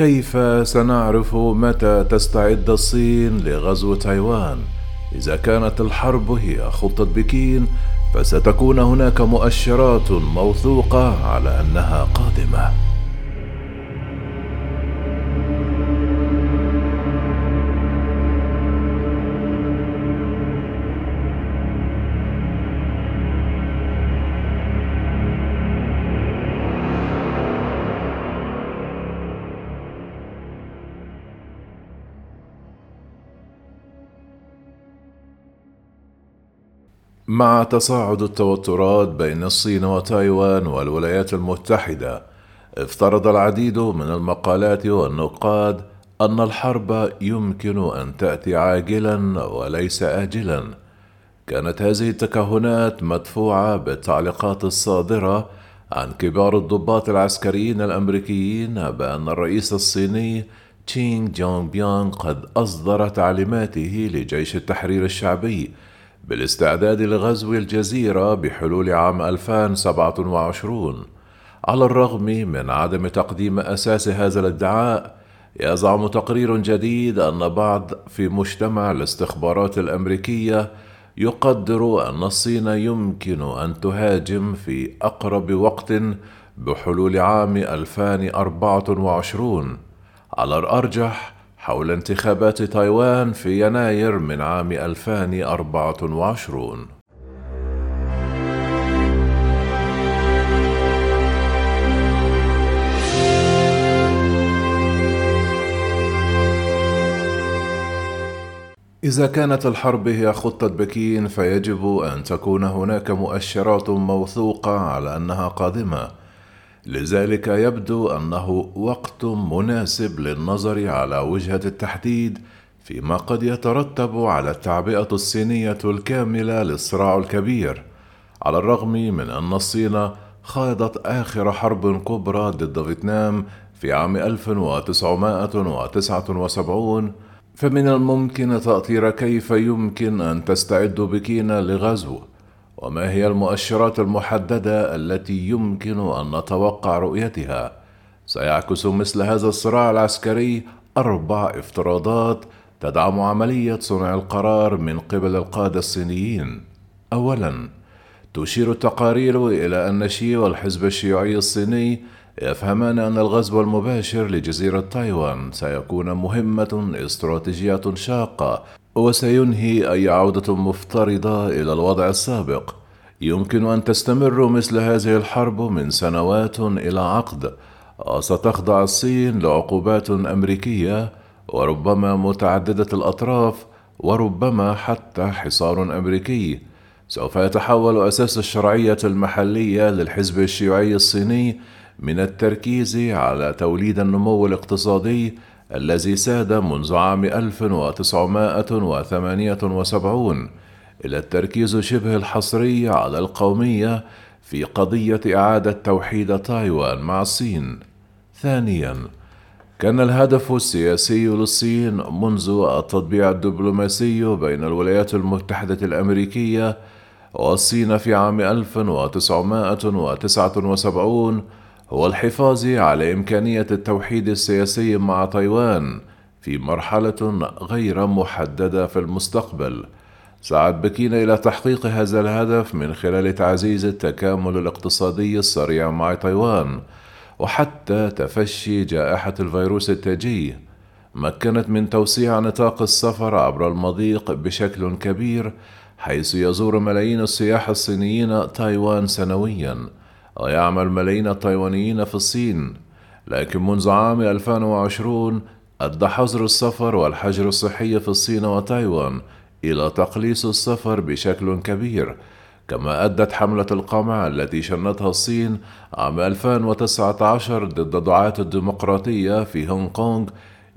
كيف سنعرف متى تستعد الصين لغزو تايوان؟ إذا كانت الحرب هي خطة بكين فستكون هناك مؤشرات موثوقة على أنها قادمة. مع تصاعد التوترات بين الصين وتايوان والولايات المتحدة افترض العديد من المقالات والنقاد أن الحرب يمكن أن تأتي عاجلا وليس اجلا. كانت هذه التكهنات مدفوعة بالتعليقات الصادرة عن كبار الضباط العسكريين الأمريكيين بأن الرئيس الصيني تشينغ جونغ بيانغ قد أصدر تعليماته لجيش التحرير الشعبي بالاستعداد لغزو الجزيرة بحلول عام 2027 على الرغم من عدم تقديم أساس هذا الادعاء يزعم تقرير جديد أن بعض في مجتمع الاستخبارات الأمريكية يقدر أن الصين يمكن أن تهاجم في أقرب وقت بحلول عام 2024 على الأرجح حول انتخابات تايوان في يناير من عام 2024 إذا كانت الحرب هي خطة بكين فيجب أن تكون هناك مؤشرات موثوقة على أنها قادمة. لذلك يبدو أنه وقت مناسب للنظر على وجهة التحديد فيما قد يترتب على التعبئة الصينية الكاملة للصراع الكبير على الرغم من أن الصين خاضت آخر حرب كبرى ضد فيتنام في عام 1979 فمن الممكن تأطير كيف يمكن أن تستعد بكين لغزو؟ وما هي المؤشرات المحددة التي يمكن أن نتوقع رؤيتها؟ سيعكس مثل هذا الصراع العسكري أربع افتراضات تدعم عملية صنع القرار من قبل القادة الصينيين. اولا تشير التقارير إلى أن شي والحزب الشيوعي الصيني يفهمان أن الغزو المباشر لجزيرة تايوان سيكون مهمة استراتيجية شاقة وسينهي أي عودة مفترضة إلى الوضع السابق. يمكن أن تستمر مثل هذه الحرب من سنوات إلى عقد. وستخضع الصين لعقوبات أمريكية وربما متعددة الأطراف وربما حتى حصار أمريكي. سوف يتحول أساس الشرعية المحلية للحزب الشيوعي الصيني من التركيز على توليد النمو الاقتصادي الذي ساد منذ عام 1978 إلى التركيز شبه الحصري على القومية في قضية إعادة توحيد تايوان مع الصين. ثانياً، كان الهدف السياسي للصين منذ التطبيع الدبلوماسي بين الولايات المتحدة الأمريكية والصين في عام 1979 هو الحفاظ على إمكانية التوحيد السياسي مع تايوان في مرحلة غير محددة في المستقبل. سعت بكين إلى تحقيق هذا الهدف من خلال تعزيز التكامل الاقتصادي السريع مع تايوان، وحتى تفشي جائحة الفيروس التاجي، مكنت من توسيع نطاق السفر عبر المضيق بشكل كبير، حيث يزور ملايين السياح الصينيين تايوان سنويًا. ويعمل ملايين التايوانيين في الصين لكن منذ عام 2020 أدى حظر السفر والحجر الصحي في الصين وتايوان إلى تقليص السفر بشكل كبير كما أدت حملة القمع التي شنتها الصين عام 2019 ضد دعاة الديمقراطية في هونغ كونغ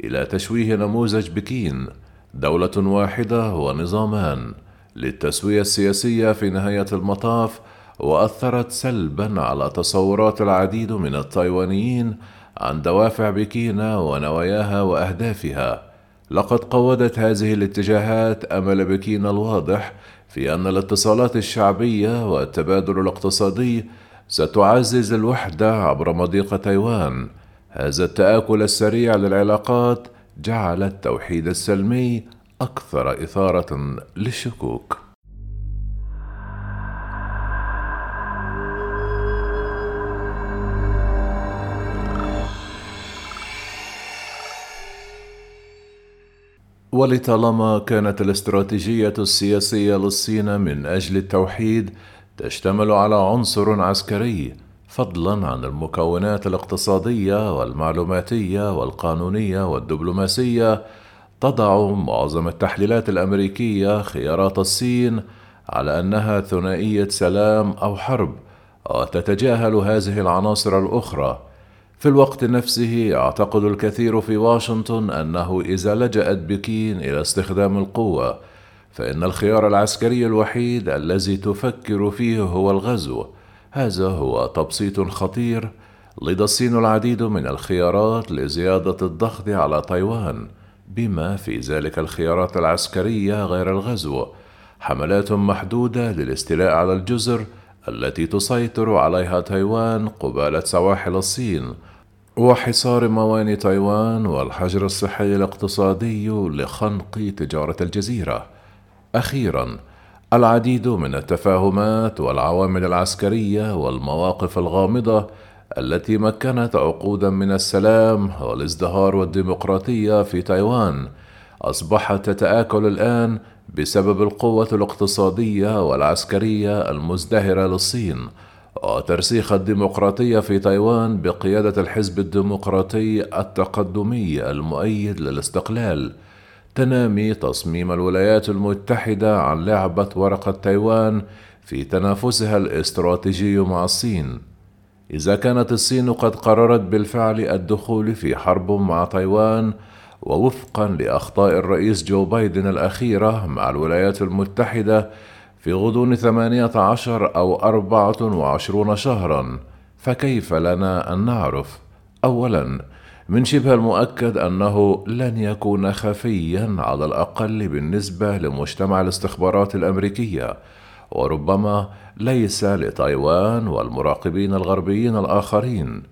إلى تشويه نموذج بكين دولة واحدة ونظامان للتسوية السياسية في نهاية المطاف وأثرت سلبا على تصورات العديد من التايوانيين عن دوافع بكين ونواياها وأهدافها لقد قودت هذه الاتجاهات أمل بكين الواضح في أن الاتصالات الشعبية والتبادل الاقتصادي ستعزز الوحدة عبر مضيق تايوان هذا التآكل السريع للعلاقات جعل التوحيد السلمي أكثر إثارة للشكوك. ولطالما كانت الاستراتيجية السياسية للصين من أجل التوحيد تشتمل على عنصر عسكري فضلا عن المكونات الاقتصادية والمعلوماتية والقانونية والدبلوماسية. تضع معظم التحليلات الأمريكية خيارات الصين على أنها ثنائية سلام أو حرب وتتجاهل هذه العناصر الأخرى. في الوقت نفسه يعتقد الكثير في واشنطن أنه إذا لجأت بكين إلى استخدام القوة فإن الخيار العسكري الوحيد الذي تفكر فيه هو الغزو. هذا هو تبسيط خطير لدى الصين العديد من الخيارات لزيادة الضغط على تايوان بما في ذلك الخيارات العسكرية غير الغزو. حملات محدودة للاستيلاء على الجزر التي تسيطر عليها تايوان قبالة سواحل الصين. وحصار موانئ تايوان والحجر الصحي الاقتصادي لخنق تجارة الجزيرة. أخيرا العديد من التفاهمات والعوامل العسكرية والمواقف الغامضة التي مكنت عقودا من السلام والازدهار والديمقراطية في تايوان أصبحت تتآكل الآن بسبب القوة الاقتصادية والعسكرية المزدهرة للصين وترسيخ الديمقراطية في تايوان بقيادة الحزب الديمقراطي التقدمي المؤيد للاستقلال تنامي تصميم الولايات المتحدة عن لعبة ورقة تايوان في تنافسها الاستراتيجي مع الصين. إذا كانت الصين قد قررت بالفعل الدخول في حرب مع تايوان ووفقا لأخطاء الرئيس جو بايدن الأخيرة مع الولايات المتحدة في غضون ثمانية عشر أو أربعة وعشرون شهرا فكيف لنا أن نعرف؟ أولا من شبه المؤكد أنه لن يكون خفيا على الأقل بالنسبة لمجتمع الاستخبارات الأمريكية وربما ليس لتايوان والمراقبين الغربيين الآخرين.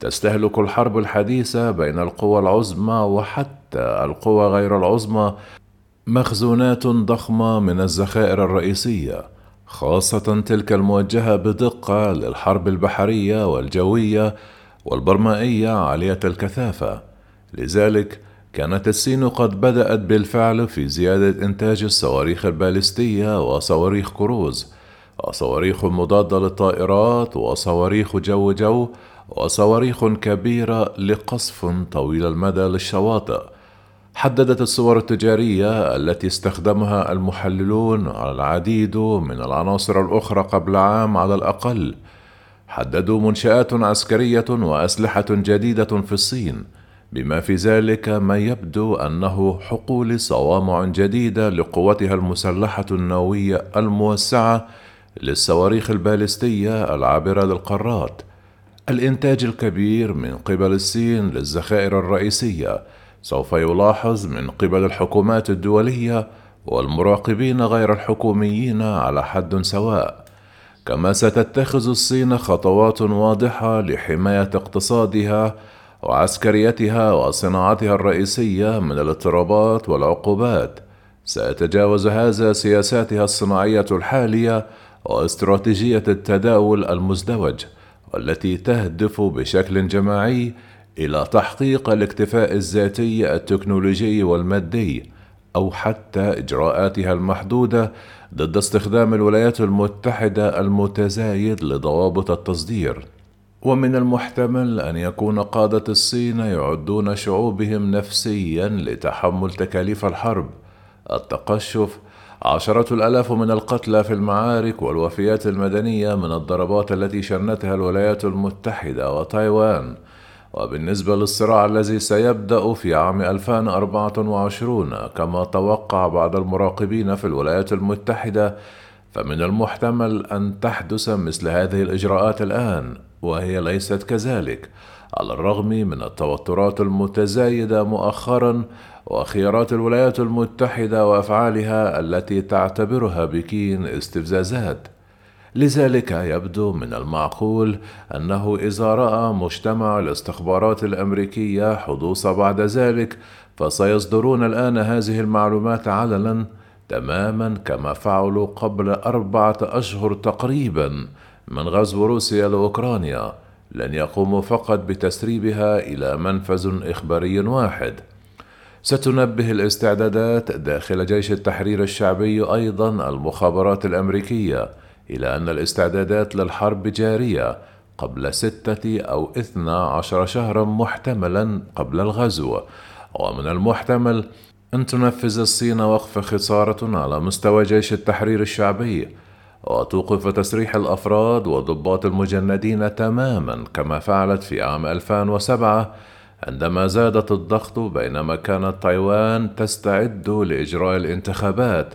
تستهلك الحرب الحديثة بين القوى العظمى وحتى القوى غير العظمى مخزونات ضخمة من الذخائر الرئيسية خاصة تلك الموجهة بدقة للحرب البحرية والجوية والبرمائية عالية الكثافة. لذلك كانت الصين قد بدأت بالفعل في زيادة إنتاج الصواريخ البالستية وصواريخ كروز وصواريخ مضادة للطائرات وصواريخ جو جو وصواريخ كبيرة لقصف طويل المدى للشواطئ. حددت الصور التجارية التي استخدمها المحللون العديد من العناصر الأخرى قبل عام على الأقل. حددوا منشآت عسكرية وأسلحة جديدة في الصين بما في ذلك ما يبدو أنه حقول صوامع جديدة لقوتها المسلحة النووية الموسعة للصواريخ البالستية العابرة للقارات. الإنتاج الكبير من قبل الصين للذخائر الرئيسية سوف يلاحظ من قبل الحكومات الدولية والمراقبين غير الحكوميين على حد سواء. كما ستتخذ الصين خطوات واضحة لحماية اقتصادها وعسكريتها وصناعتها الرئيسية من الاضطرابات والعقوبات. سيتجاوز هذا سياساتها الصناعية الحالية واستراتيجية التداول المزدوج والتي تهدف بشكل جماعي إلى تحقيق الاكتفاء الذاتي التكنولوجي والمادي أو حتى إجراءاتها المحدودة ضد استخدام الولايات المتحدة المتزايد لضوابط التصدير. ومن المحتمل أن يكون قادة الصين يعدون شعوبهم نفسيا لتحمل تكاليف الحرب. التقشف عشرة الآلاف من القتلى في المعارك والوفيات المدنية من الضربات التي شنتها الولايات المتحدة وتايوان. وبالنسبة للصراع الذي سيبدأ في عام 2024 كما توقع بعض المراقبين في الولايات المتحدة فمن المحتمل أن تحدث مثل هذه الإجراءات الآن وهي ليست كذلك على الرغم من التوترات المتزايدة مؤخرا وخيارات الولايات المتحدة وأفعالها التي تعتبرها بكين استفزازات. لذلك يبدو من المعقول أنه إذا رأى مجتمع الاستخبارات الأمريكية حدوث بعد ذلك فسيصدرون الآن هذه المعلومات علنا تماما كما فعلوا قبل أربعة أشهر تقريبا من غزو روسيا لأوكرانيا لن يقوموا فقط بتسريبها إلى منفذ إخباري واحد. ستنبه الاستعدادات داخل جيش التحرير الشعبي أيضا المخابرات الأمريكية إلى أن الاستعدادات للحرب جارية قبل ستة أو إثنى عشر شهرا محتملا قبل الغزو. ومن المحتمل أن تنفذ الصين وقف خسارة على مستوى جيش التحرير الشعبي وتوقف تسريح الأفراد وضباط المجندين تماما كما فعلت في عام 2007 عندما زادت الضغط بينما كانت تايوان تستعد لإجراء الانتخابات.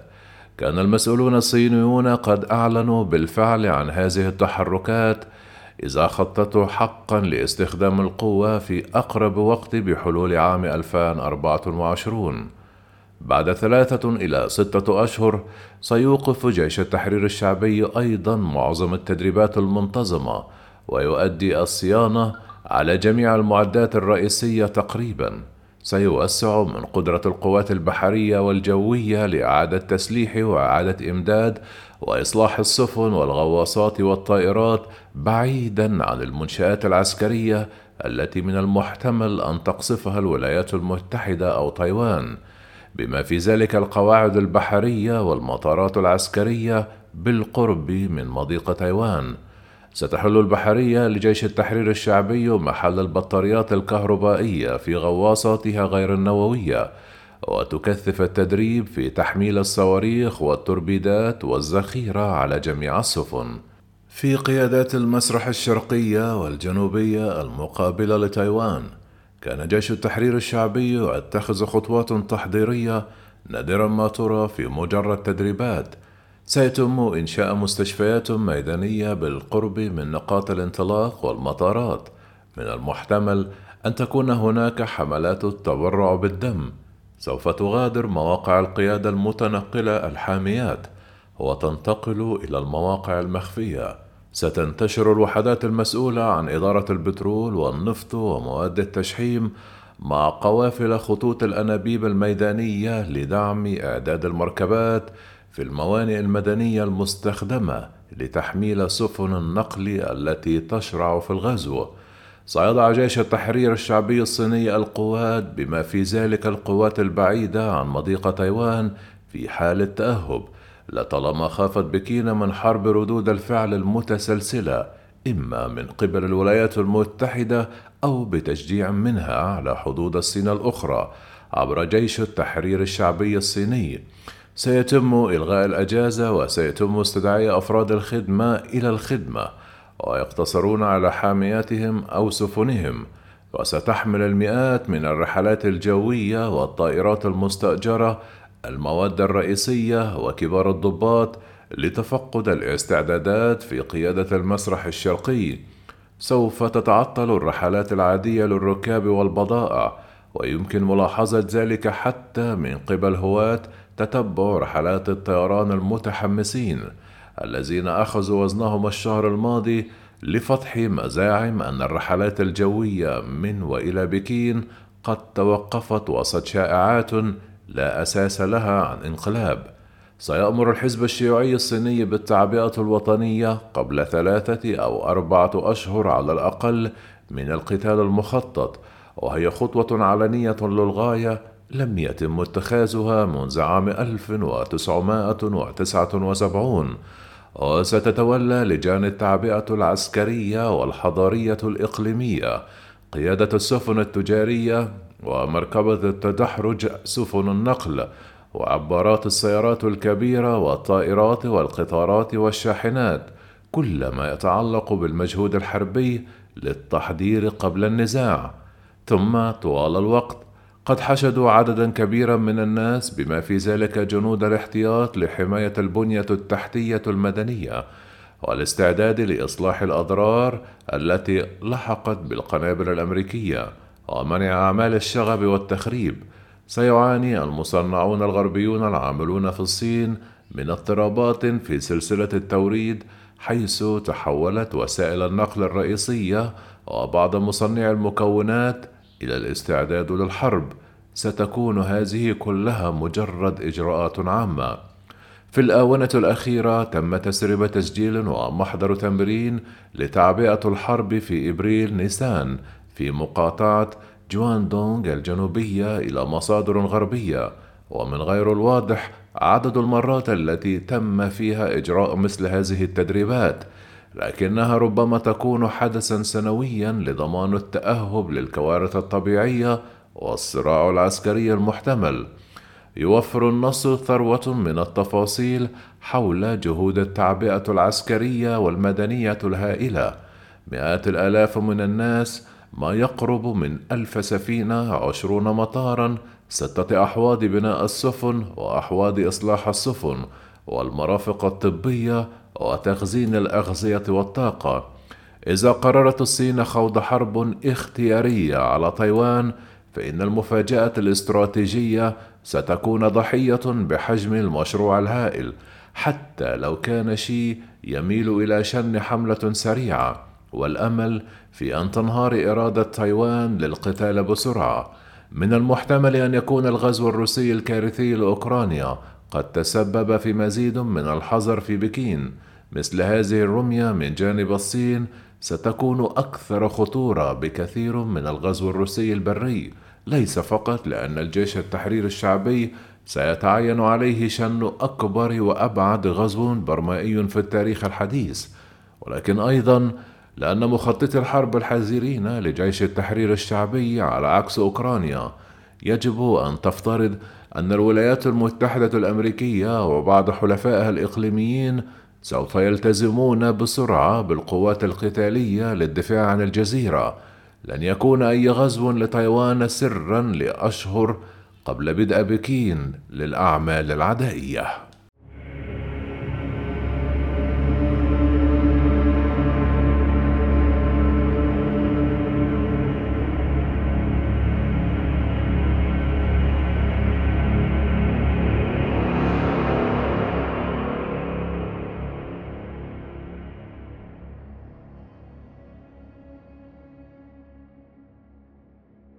كان المسؤولون الصينيون قد أعلنوا بالفعل عن هذه التحركات إذا خططوا حقا لاستخدام القوة في أقرب وقت بحلول عام 2024 بعد ثلاثة إلى ستة أشهر سيوقف جيش التحرير الشعبي أيضا معظم التدريبات المنتظمة ويؤدي الصيانة على جميع المعدات الرئيسية تقريبا. سيوسع من قدرة القوات البحرية والجوية لإعادة تسليح وإعادة إمداد وإصلاح السفن والغواصات والطائرات بعيدا عن المنشآت العسكرية التي من المحتمل أن تقصفها الولايات المتحدة أو تايوان بما في ذلك القواعد البحرية والمطارات العسكرية بالقرب من مضيق تايوان. ستحل البحرية لجيش التحرير الشعبي محل البطاريات الكهربائية في غواصاتها غير النووية وتكثف التدريب في تحميل الصواريخ والتوربيدات والذخيرة على جميع السفن. في قيادات المسرح الشرقية والجنوبية المقابلة لتايوان كان جيش التحرير الشعبي يتخذ خطوات تحضيرية نادرا ما ترى في مجرد تدريبات سيتم إنشاء مستشفيات ميدانية بالقرب من نقاط الانطلاق والمطارات. من المحتمل أن تكون هناك حملات التبرع بالدم. سوف تغادر مواقع القيادة المتنقلة الحاميات وتنتقل إلى المواقع المخفية. ستنتشر الوحدات المسؤولة عن إدارة البترول والنفط ومواد التشحيم مع قوافل خطوط الأنابيب الميدانية لدعم إعداد المركبات في الموانئ المدنية المستخدمة لتحميل سفن النقل التي تشرع في الغزو. سيضع جيش التحرير الشعبي الصيني القوات بما في ذلك القوات البعيدة عن مضيق تايوان في حالة تأهب لطالما خافت بكين من حرب ردود الفعل المتسلسلة إما من قبل الولايات المتحدة أو بتشجيع منها على حدود الصين الأخرى عبر جيش التحرير الشعبي الصيني. سيتم إلغاء الأجازة وسيتم استدعاء أفراد الخدمة إلى الخدمة ويقتصرون على حامياتهم أو سفنهم وستحمل المئات من الرحلات الجوية والطائرات المستأجرة المواد الرئيسية وكبار الضباط لتفقد الاستعدادات في قيادة المسرح الشرقي. سوف تتعطل الرحلات العادية للركاب والبضائع ويمكن ملاحظة ذلك حتى من قبل هواة تتبع رحلات الطيران المتحمسين الذين أخذوا وزنهم الشهر الماضي لفتح مزاعم أن الرحلات الجوية من وإلى بكين قد توقفت وسط شائعات لا أساس لها عن انقلاب. سيأمر الحزب الشيوعي الصيني بالتعبئة الوطنية قبل ثلاثة أو أربعة أشهر على الأقل من القتال المخطط وهي خطوة علنية للغاية لم يتم اتخاذها منذ عام 1979 وستتولى لجان التعبئة العسكرية والحضارية الإقليمية قيادة السفن التجارية ومركبة التدحرج سفن النقل وعبارات السيارات الكبيرة والطائرات والقطارات والشاحنات كل ما يتعلق بالمجهود الحربي للتحضير قبل النزاع. ثم طوال الوقت قد حشدوا عددا كبيرا من الناس بما في ذلك جنود الاحتياط لحماية البنية التحتية المدنية والاستعداد لإصلاح الأضرار التي لحقت بالقنابل الأمريكية ومنع أعمال الشغب والتخريب. سيعاني المصنعون الغربيون العاملون في الصين من اضطرابات في سلسلة التوريد حيث تحولت وسائل النقل الرئيسية وبعض مصنعي المكونات إلى الاستعداد للحرب ستكون هذه كلها مجرد إجراءات عامة. في الآونة الأخيرة تم تسريب تسجيل ومحضر تمرين لتعبئة الحرب في إبريل نيسان في مقاطعة جوان دونغ الجنوبية إلى مصادر غربية. ومن غير الواضح عدد المرات التي تم فيها إجراء مثل هذه التدريبات. لكنها ربما تكون حدثا سنويا لضمان التأهب للكوارث الطبيعية والصراع العسكري المحتمل. يوفر النص ثروة من التفاصيل حول جهود التعبئة العسكرية والمدنية الهائلة. مئات الآلاف من الناس ما يقرب من ألف سفينة عشرون مطارا ستة أحواض بناء السفن وأحواض إصلاح السفن والمرافق الطبية وتخزين الأغذية والطاقة. إذا قررت الصين خوض حرب اختيارية على تايوان فإن المفاجأة الاستراتيجية ستكون ضحية بحجم المشروع الهائل حتى لو كان شي يميل إلى شن حملة سريعة. والأمل في أن تنهار إرادة تايوان للقتال بسرعة. من المحتمل أن يكون الغزو الروسي الكارثي لأوكرانيا قد تسبب في مزيد من الحذر في بكين. مثل هذه الرمية من جانب الصين ستكون أكثر خطورة بكثير من الغزو الروسي البري. ليس فقط لأن الجيش التحرير الشعبي سيتعين عليه شن أكبر وأبعد غزو برمائي في التاريخ الحديث. ولكن أيضا لأن مخططي الحرب الحذرين لجيش التحرير الشعبي على عكس أوكرانيا يجب أن تفترض أن الولايات المتحدة الأمريكية وبعض حلفائها الإقليميين سوف يلتزمون بسرعة بالقوات القتالية للدفاع عن الجزيرة. لن يكون أي غزو لتايوان سرا لأشهر قبل بدء بكين للأعمال العدائية.